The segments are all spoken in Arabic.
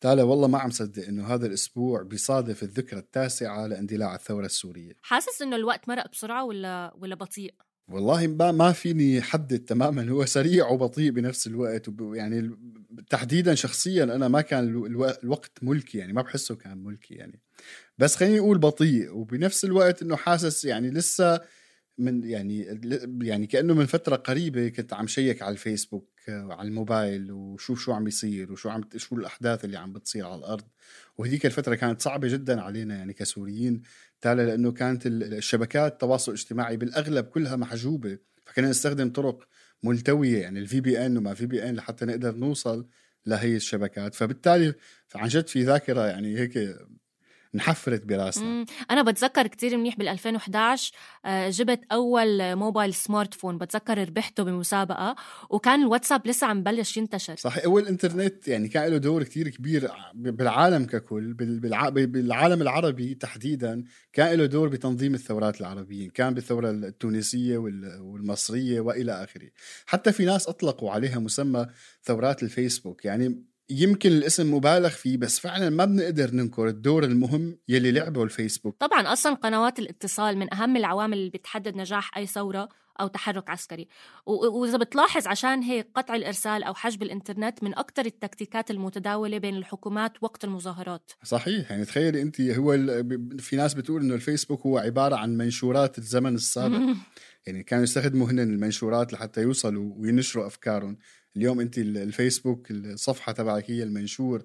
تالا والله ما عم صدق إنه هذا الأسبوع بيصادف الذكرى التاسعة لاندلاع الثورة السورية. حاسس إنه الوقت مرق بسرعة ولا ولا بطيء؟ والله ما ما فيني حدد تماما. هو سريع وبطيء بنفس الوقت يعني تحديدا شخصيا أنا ما كان الوقت ملكي يعني ما بحسه كان ملكي يعني. بس خليني أقول بطيء وبنفس الوقت إنه حاسس يعني لسه من يعني يعني كأنه من فترة قريبة كنت عم check على الفيسبوك. على الموبايل وشوف شو عم بيصير وشو عم شو الأحداث اللي عم بتصير على الأرض. وهذيك الفترة كانت صعبة جدا علينا يعني كسوريين تالي لأنه كانت الشبكات التواصل الاجتماعي بالأغلب كلها محجوبة. فكنا نستخدم طرق ملتوية يعني ال VPN وما VPN لحتى نقدر نوصل لهي الشبكات. فبالتالي عن جد في ذاكرة يعني هيك انحفرت براسنا. أنا بتذكر كتير منيح بال 2011 آه، جبت أول موبايل سمارت فون بتذكر ربحته بمسابقة وكان الواتساب لسه عم بلش ينتشر. صح أول انترنت يعني كان له دور كتير كبير بالعالم ككل بالعالم العربي تحديدا كان له دور بتنظيم الثورات العربية كان بالثورة التونسية والمصرية وإلى آخره. حتى في ناس أطلقوا عليها مسمى ثورات الفيسبوك يعني يمكن الاسم مبالغ فيه بس فعلا ما بنقدر ننكر الدور المهم يلي لعبه الفيسبوك. طبعا أصلا قنوات الاتصال من أهم العوامل اللي بتحدد نجاح أي ثورة أو تحرك عسكري. وإذا بتلاحظ عشان هيك قطع الإرسال أو حجب الإنترنت من أكثر التكتيكات المتداولة بين الحكومات وقت المظاهرات. صحيح يعني تخيلي انت هو في ناس بتقول إنه الفيسبوك هو عبارة عن منشورات الزمن السابق. يعني كانوا يستخدموا هن المنشورات لحتى يوصلوا وينشروا أفكارهم. اليوم انت الفيسبوك الصفحة تبعك هي المنشور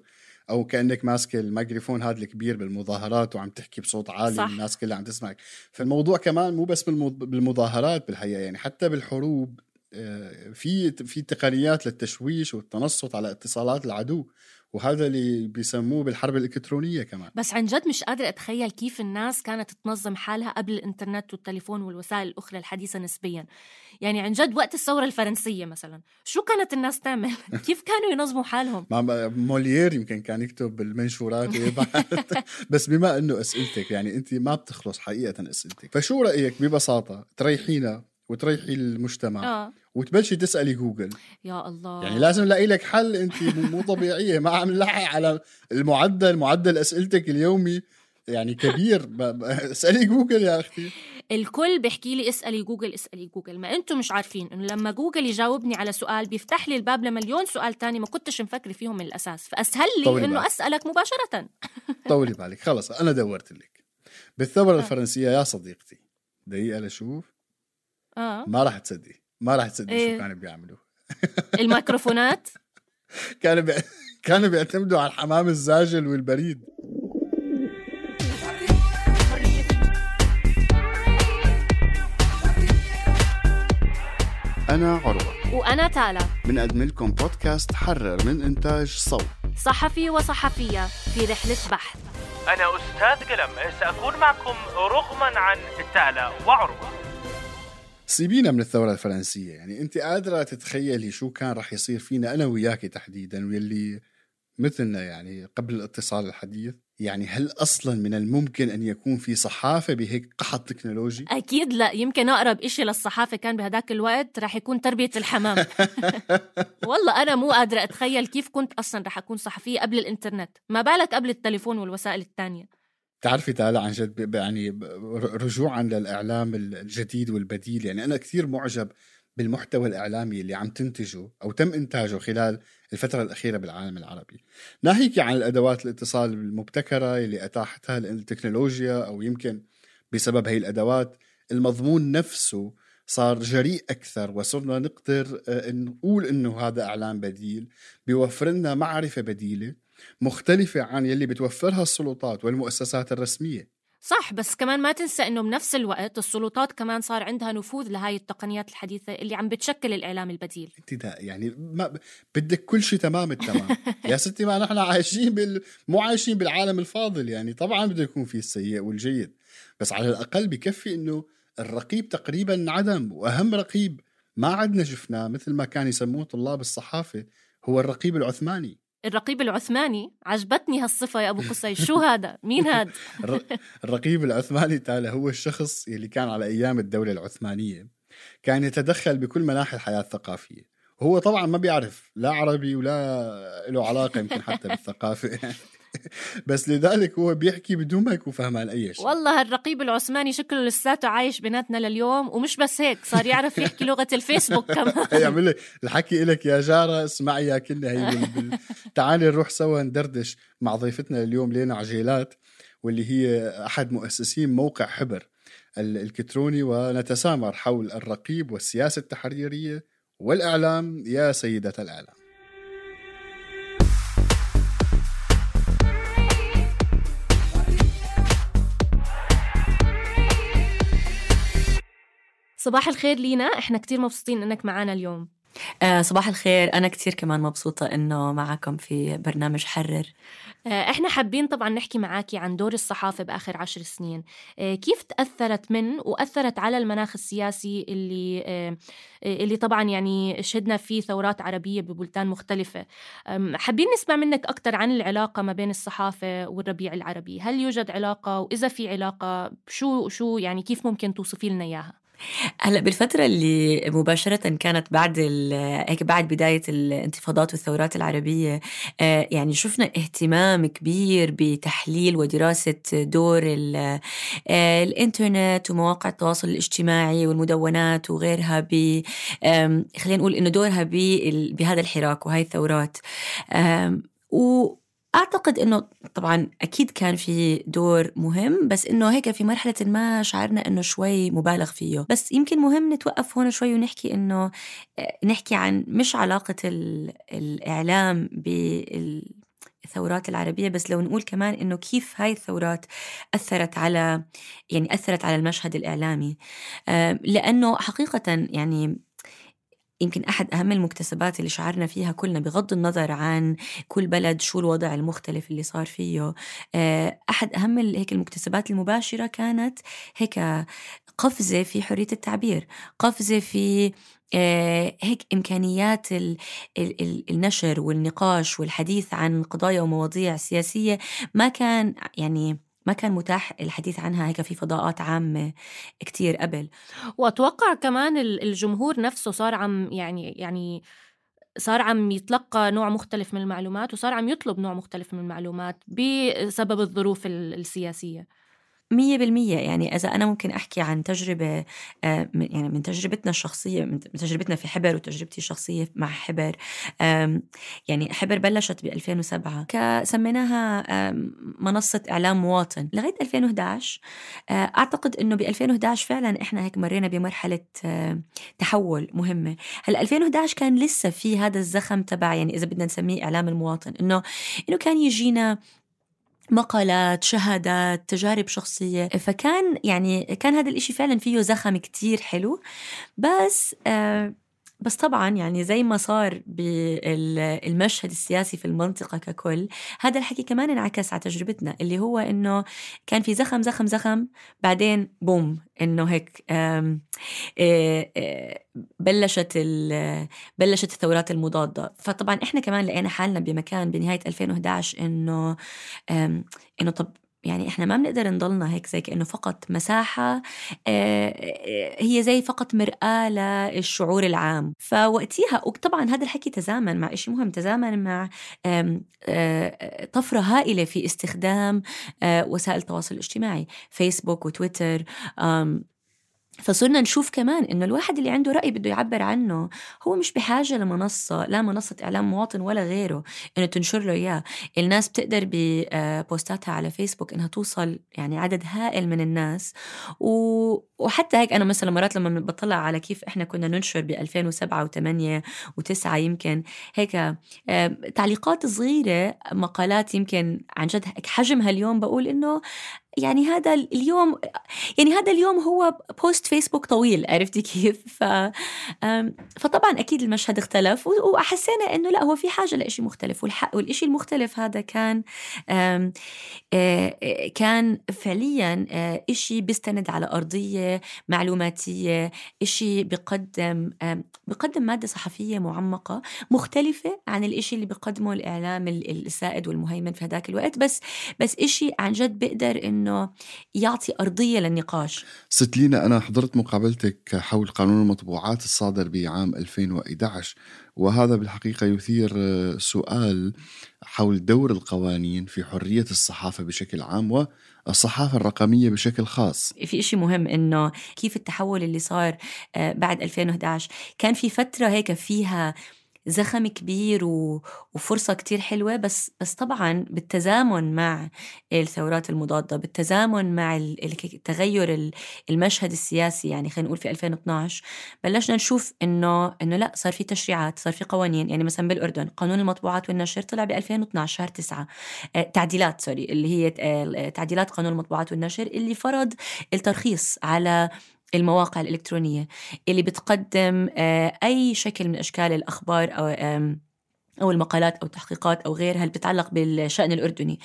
أو كأنك ماسك الميكروفون هذا الكبير بالمظاهرات وعم تحكي بصوت عالي صح. الناس كلها عم تسمعك. فالموضوع كمان مو بس بالمظاهرات بالحقيقة يعني حتى بالحروب آه، في في تقنيات للتشويش والتنصت على اتصالات العدو. وهذا اللي بيسموه بالحرب الإلكترونية كمان بس عن جد مش قادرة أتخيل كيف الناس كانت تنظم حالها قبل الإنترنت والتليفون والوسائل الأخرى الحديثة نسبيا يعني عن جد وقت الثورة الفرنسية مثلا شو كانت الناس تعمل؟ كيف كانوا ينظموا حالهم؟ موليير يمكن كان يكتب بالمنشورات بس بما أنه أسئلتك يعني أنت ما بتخلص حقيقة أسئلتك فشو رأيك ببساطة تريحينا وتريحي المجتمع آه. وتبلشي تسألي جوجل. يا الله. يعني لازم نلاقي لك حل انت مو طبيعية. ما عم نلحق على المعدل معدل أسئلتك اليومي. يعني كبير. اسألي جوجل يا أختي. الكل بيحكي لي اسألي جوجل اسألي جوجل. ما أنتم مش عارفين إنه لما جوجل يجاوبني على سؤال بيفتح لي الباب لمليون سؤال تاني ما كنتش مفكر فيهم من الأساس. فأسهل لي إنه أسألك مباشرة. طولي بالك خلص أنا دورت لك. بالثورة آه. الفرنسية يا صديقتي دقيقة لشوف. آه. ما راح تصدقي. ما راح تصدقي إيه؟ شو كانوا بيعملوا. الميكروفونات؟ كانوا بي... كانوا بيعتمدوا على الحمام الزاجل والبريد. أنا عروة. وأنا تالا. بنقدم لكم بودكاست حرر من إنتاج صوت. صحفي وصحفية في رحلة بحث. أنا أستاذ قلم سأكون معكم رغما عن تالا وعروة. سيبينا من الثورة الفرنسية. يعني أنت قادرة تتخيلي شو كان رح يصير فينا أنا وياكي تحديدا واللي مثلنا يعني قبل الاتصال الحديث. يعني هل أصلا من الممكن أن يكون في صحافة بهيك قحط تكنولوجي؟ أكيد لا. يمكن أقرب إشي للصحافة كان بهداك الوقت رح يكون تربية الحمام. والله أنا مو قادرة أتخيل كيف كنت أصلا رح أكون صحفية قبل الإنترنت. ما بالك قبل التليفون والوسائل الثانية تعرفي تعالى عن جد يعني رجوعا للإعلام الجديد والبديل. يعني أنا كثير معجب بالمحتوى الإعلامي اللي عم تنتجه أو تم إنتاجه خلال الفترة الأخيرة بالعالم العربي. ناهيك عن الأدوات الاتصال المبتكرة اللي أتاحتها التكنولوجيا أو يمكن بسبب هي الأدوات. المضمون نفسه صار جريء أكثر وصرنا نقدر آه، نقول إنه هذا إعلام بديل. بيوفر لنا معرفة بديلة مختلفة عن يلي بتوفرها السلطات والمؤسسات الرسمية. صح بس كمان ما تنسى إنه بنفس الوقت السلطات كمان صار عندها نفوذ لهاي التقنيات الحديثة اللي عم بتشكل الإعلام البديل. انت ده يعني ما بدك كل شيء تمام التمام. يا ستي ما نحن عايشين بال مو عايشين بالعالم الفاضل يعني طبعا بده يكون في السيء والجيد. بس على الأقل بكفي إنه الرقيب تقريبا انعدم وأهم رقيب ما عدنا شفناه مثل ما كان يسموه طلاب الصحافة هو الرقيب العثماني. الرقيب العثماني. عجبتني هالصفة يا أبو قصي. شو هذا؟ مين هذا؟ الرقيب العثماني تالي هو الشخص اللي كان على أيام الدولة العثمانية. كان يتدخل بكل مناحي الحياة الثقافية. هو طبعا ما بيعرف لا عربي ولا له علاقة يمكن حتى بالثقافة. بس لذلك هو بيحكي بدون ما يكون فهمان أي شيء. والله الرقيب العثماني شكله لساته عايش بيناتنا لليوم ومش بس هيك صار يعرف يحكي لغة الفيسبوك كمان. يعمل لك الحكي لك يا جارة اسمعي يا كنا هي بال... تعالي نروح سوا ندردش مع ضيفتنا اليوم لينا عجيلات واللي هي أحد مؤسسين موقع حبر الالكتروني ونتسامر حول الرقيب والسياسة التحريرية والإعلام. يا سيدة الإعلام. صباح الخير لينا. إحنا كتير مبسوطين إنك معنا اليوم. آه صباح الخير. أنا كتير كمان مبسوطة إنه معكم في برنامج حرر. آه إحنا حابين طبعا نحكي معاكي عن دور الصحافة بآخر عشر سنين. آه كيف تأثرت من وأثرت على المناخ السياسي اللي آه اللي طبعا يعني شهدنا فيه ثورات عربية ببلدان مختلفة؟ حابين نسمع منك أكثر عن العلاقة ما بين الصحافة والربيع العربي. هل يوجد علاقة؟ وإذا في علاقة شو شو يعني كيف ممكن توصفي لنا إياها؟ هلأ بالفترة اللي مباشرة كانت بعد هيك بعد بداية الانتفاضات والثورات العربية آه، يعني شفنا اهتمام كبير بتحليل ودراسة دور آه، الإنترنت ومواقع التواصل الاجتماعي والمدونات وغيرها ب خلينا نقول إنه دورها بهذا الحراك وهي الثورات. و أعتقد إنه طبعا أكيد كان في دور مهم بس إنه هيك في مرحلة ما شعرنا إنه شوي مبالغ فيه. بس يمكن مهم نتوقف هون شوي ونحكي إنه آه، نحكي عن مش علاقة الإعلام بالثورات العربية بس لو نقول كمان إنه كيف هاي الثورات أثرت على يعني أثرت على المشهد الإعلامي. آه، لأنه حقيقة يعني يمكن أحد أهم المكتسبات اللي شعرنا فيها كلنا بغض النظر عن كل بلد شو الوضع المختلف اللي صار فيه. آه، أحد أهم هيك المكتسبات المباشرة كانت هيك قفزة في حرية التعبير قفزة في آه، هيك إمكانيات النشر والنقاش والحديث عن قضايا ومواضيع سياسية. ما كان يعني ما كان متاح الحديث عنها هيك في فضاءات عامة كتير قبل. وأتوقع كمان الجمهور نفسه صار عم يعني يعني صار عم يتلقى نوع مختلف من المعلومات وصار عم يطلب نوع مختلف من المعلومات بسبب الظروف السياسية. مية بالمية. يعني إذا أنا ممكن أحكي عن تجربة آه، يعني من تجربتنا الشخصية من تجربتنا في حبر وتجربتي الشخصية مع حبر. يعني حبر بلشت ب 2007 سميناها منصة إعلام مواطن. لغاية 2011 آه، أعتقد إنه ب 2011 فعلا إحنا هيك مرينا بمرحلة تحول مهمة. هلأ 2011 كان لسه في هذا الزخم تبع يعني إذا بدنا نسميه إعلام المواطن إنه إنه كان يجينا مقالات شهادات تجارب شخصية. فكان يعني كان هذا الإشي فعلا فيه زخم كتير حلو. بس آه بس طبعا يعني زي ما صار بالمشهد السياسي في المنطقة ككل هذا الحكي كمان انعكس على تجربتنا اللي هو إنه كان في زخم زخم زخم بعدين بوم إنه هيك آه، آه، بلشت بلشت الثورات المضادة. فطبعا إحنا كمان لقينا حالنا بمكان بنهاية 2011 إنه إنه طب يعني إحنا ما بنقدر نضلنا هيك زي كأنه فقط مساحة آه، هي زي فقط مرآة للشعور العام. فوقتها وطبعا هذا الحكي تزامن مع شيء مهم تزامن مع آه، طفرة هائلة في استخدام آه، وسائل التواصل الاجتماعي. فيسبوك وتويتر فصرنا نشوف كمان إنه الواحد اللي عنده رأي بده يعبر عنه هو مش بحاجة لمنصة لا منصة إعلام مواطن ولا غيره إنه تنشر له إياه. الناس بتقدر ببوستاتها على فيسبوك إنها توصل يعني عدد هائل من الناس. و... وحتى هيك أنا مثلا مرات لما بطلع على كيف إحنا كنا ننشر ب 2007 و8 و9 يمكن هيك تعليقات صغيرة مقالات يمكن عن جد حجمها اليوم بقول إنه يعني هذا اليوم يعني هذا اليوم هو بوست فيسبوك طويل عرفتي كيف؟ ف فطبعا أكيد المشهد اختلف وحسينا إنه لا هو في حاجة لإشي مختلف والإشي المختلف هذا كان كان فعليا إشي بيستند على أرضية معلوماتية إشي بقدم بقدم مادة صحفية معمقة مختلفة عن الإشي اللي بقدمه الإعلام السائد والمهيمن في هذاك الوقت بس بس إشي عن جد بيقدر انه إنه يعطي أرضية للنقاش. ست لينا أنا حضرت مقابلتك حول قانون المطبوعات الصادر بعام 2011 وهذا بالحقيقة يثير سؤال حول دور القوانين في حرية الصحافة بشكل عام والصحافة الرقمية بشكل خاص. في إشي مهم إنه كيف التحول اللي صار آه، بعد 2011 كان في فترة هيك فيها زخم كبير وفرصة كتير حلوة بس بس طبعا بالتزامن مع الثورات المضادة بالتزامن مع التغير المشهد السياسي يعني خلينا نقول في 2012 بلشنا نشوف إنه إنه لا صار في تشريعات صار في قوانين يعني مثلا بالأردن قانون المطبوعات والنشر طلع ب 2012 شهر 9 آه، تعديلات سوري اللي هي آه، تعديلات قانون المطبوعات والنشر اللي فرض الترخيص على المواقع الإلكترونية اللي بتقدم آه، أي شكل من أشكال الأخبار أو أو المقالات أو التحقيقات أو غيرها اللي بتتعلق بالشأن الأردني.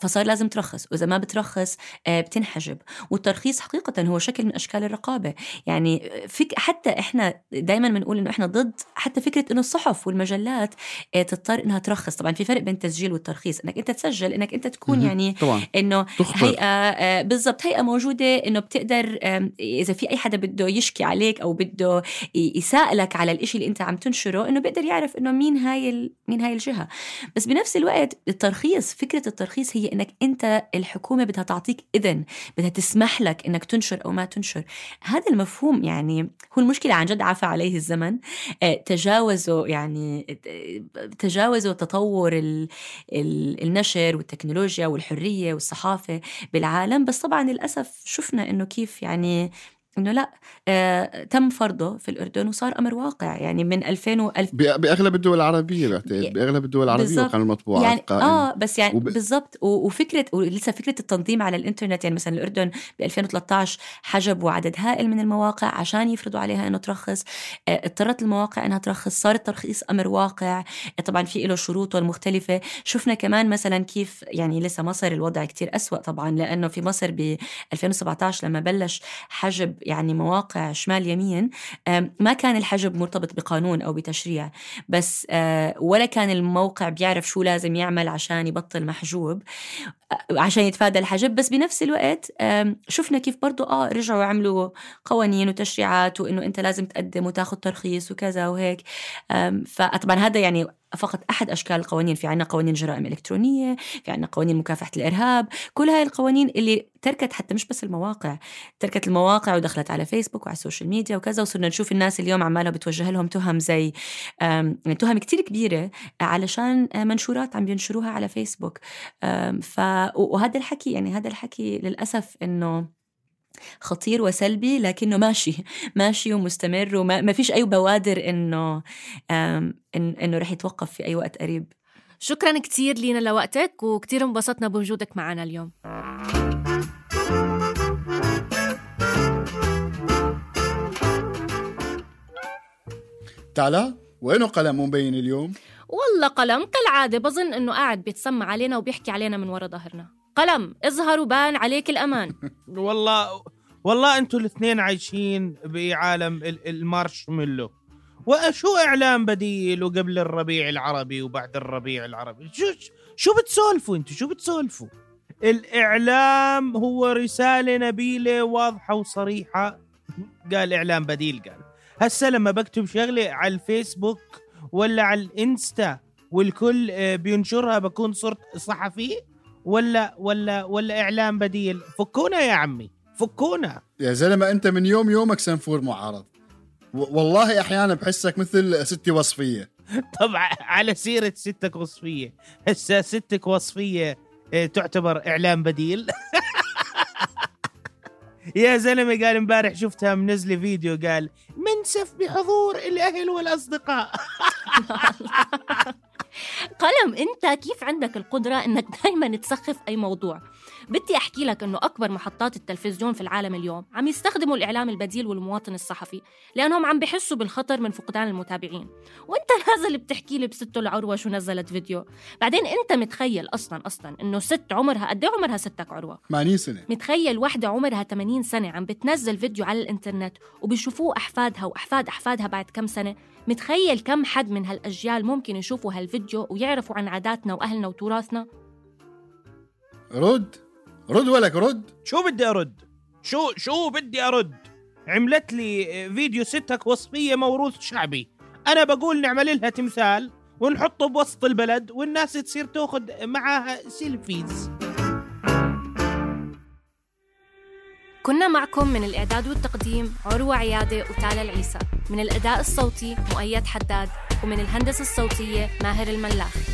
فصار لازم ترخص وإذا ما بترخص آه، بتنحجب. والترخيص حقيقه هو شكل من أشكال الرقابة. يعني فك حتى إحنا دائما بنقول إنه إحنا ضد حتى فكرة إنه الصحف والمجلات آه، تضطر إنها ترخص. طبعا في فرق بين التسجيل والترخيص. إنك أنت تسجل إنك أنت تكون يعني. إنه هيئة آه، بالضبط هيئة موجودة إنه بتقدر إذا في أي حدا بده يشكي عليك أو بده يسائلك على الإشي اللي أنت عم تنشره إنه بيقدر يعرف إنه مين هاي مين هاي الجهة. بس بنفس الوقت الترخيص فكرة الترخيص هي إنك أنت الحكومة بدها تعطيك إذن بدها تسمح لك إنك تنشر أو ما تنشر. هذا المفهوم يعني هو المشكلة عن جد عفى عليه الزمن. آه، تجاوزوا يعني تجاوزوا تطور النشر والتكنولوجيا والحرية والصحافة بالعالم. بس طبعا للأسف شفنا إنه كيف يعني إنه لا آه تم فرضه في الأردن وصار أمر واقع. يعني من 2000 و بأغلب الدول العربية بعتقد بأغلب الدول العربية وقانون المطبوعات يعني قائم. آه بس يعني وب... بالضبط. وفكرة ولسه فكرة التنظيم على الإنترنت يعني مثلا الأردن ب 2013 حجبوا عدد هائل من المواقع عشان يفرضوا عليها إنه ترخص. آه اضطرت المواقع إنها ترخص. صار الترخيص أمر واقع. آه طبعا في له شروطه المختلفه شفنا كمان مثلا كيف يعني لسه مصر الوضع كتير أسوأ طبعا لأنه في مصر ب 2017 لما بلش حجب يعني مواقع شمال يمين ما كان الحجب مرتبط بقانون أو بتشريع بس آه، ولا كان الموقع بيعرف شو لازم يعمل عشان يبطل محجوب آه، عشان يتفادى الحجب. بس بنفس الوقت شفنا كيف برضو آه رجعوا عملوا قوانين وتشريعات وإنه أنت لازم تقدم وتاخذ ترخيص وكذا وهيك. فطبعا هذا يعني فقط أحد أشكال القوانين في عنا قوانين جرائم إلكترونية في عنا قوانين مكافحة الإرهاب كل هاي القوانين اللي تركت حتى مش بس المواقع تركت المواقع ودخلت على فيسبوك وعلى ال social media وكذا وصرنا نشوف الناس اليوم عمالها بتوجه لهم تهم زي يعني تهم كتير كبيرة علشان منشورات عم بينشروها على فيسبوك ف وهذا الحكي يعني هذا الحكي للأسف إنه خطير وسلبي لكنه ماشي ماشي ومستمر وما فيش أي بوادر إنه إنه رح يتوقف في أي وقت قريب شكرا كتير لينا لوقتك وكتير انبسطنا بوجودك معنا اليوم تعالى وينه قلم مبين اليوم؟ والله قلم كالعادة بظن إنه قاعد بيتسمع علينا وبيحكي علينا من ورا ظهرنا. قلم اظهر وبان عليك الأمان. والله والله أنتوا الاثنين عايشين بعالم المارشميلو. وشو إعلام بديل وقبل الربيع العربي وبعد الربيع العربي؟ شو شو بتسولفوا أنتوا؟ شو بتسولفوا؟ الإعلام هو رسالة نبيلة واضحة وصريحة. قال إعلام بديل قال. هسه لما بكتب شغله على الفيسبوك ولا على الإنستا والكل آه، بينشرها بكون صرت صحفي؟ ولا ولا ولا إعلام بديل؟ فكونا يا عمي فكونا. يا زلمة أنت من يوم يومك سنفور معارض. والله أحيانا بحسك مثل ستي وصفية. طبعا على سيرة ستك وصفية. هسه ستك وصفية آه، تعتبر إعلام بديل. يا زلمة قال امبارح شفتها منزلة فيديو قال منسف بحضور الأهل والأصدقاء. قلم انت كيف عندك القدرة إنك دائما تسخف أي موضوع؟ بدي أحكي لك إنه أكبر محطات التلفزيون في العالم اليوم عم يستخدموا الإعلام البديل والمواطن الصحفي لأنهم عم بحسوا بالخطر من فقدان المتابعين. وأنت نازل بتحكي لي بسته العروة شو نزلت فيديو. بعدين أنت متخيل أصلا أصلا إنه ست عمرها قد إيه عمرها ستك عروة؟ 80 سنة. متخيل وحدة عمرها 80 سنة عم بتنزل فيديو على الإنترنت وبيشوفوه أحفادها وأحفاد أحفادها بعد كم سنة؟ متخيل كم حد من هالأجيال ممكن يشوفوا هالفيديو ويعرفوا عن عاداتنا وأهلنا وتراثنا؟ رد. رد ولك رد. شو بدي أرد؟ شو شو بدي أرد؟ عملت لي فيديو ستك وصفية موروث شعبي. أنا بقول نعمل لها تمثال ونحطه بوسط البلد والناس تصير تأخذ معاها selfies. كنا معكم من الإعداد والتقديم عروة عيادة وتالا العيسى من الأداء الصوتي مؤيد حداد ومن الهندسة الصوتية ماهر الملاخ.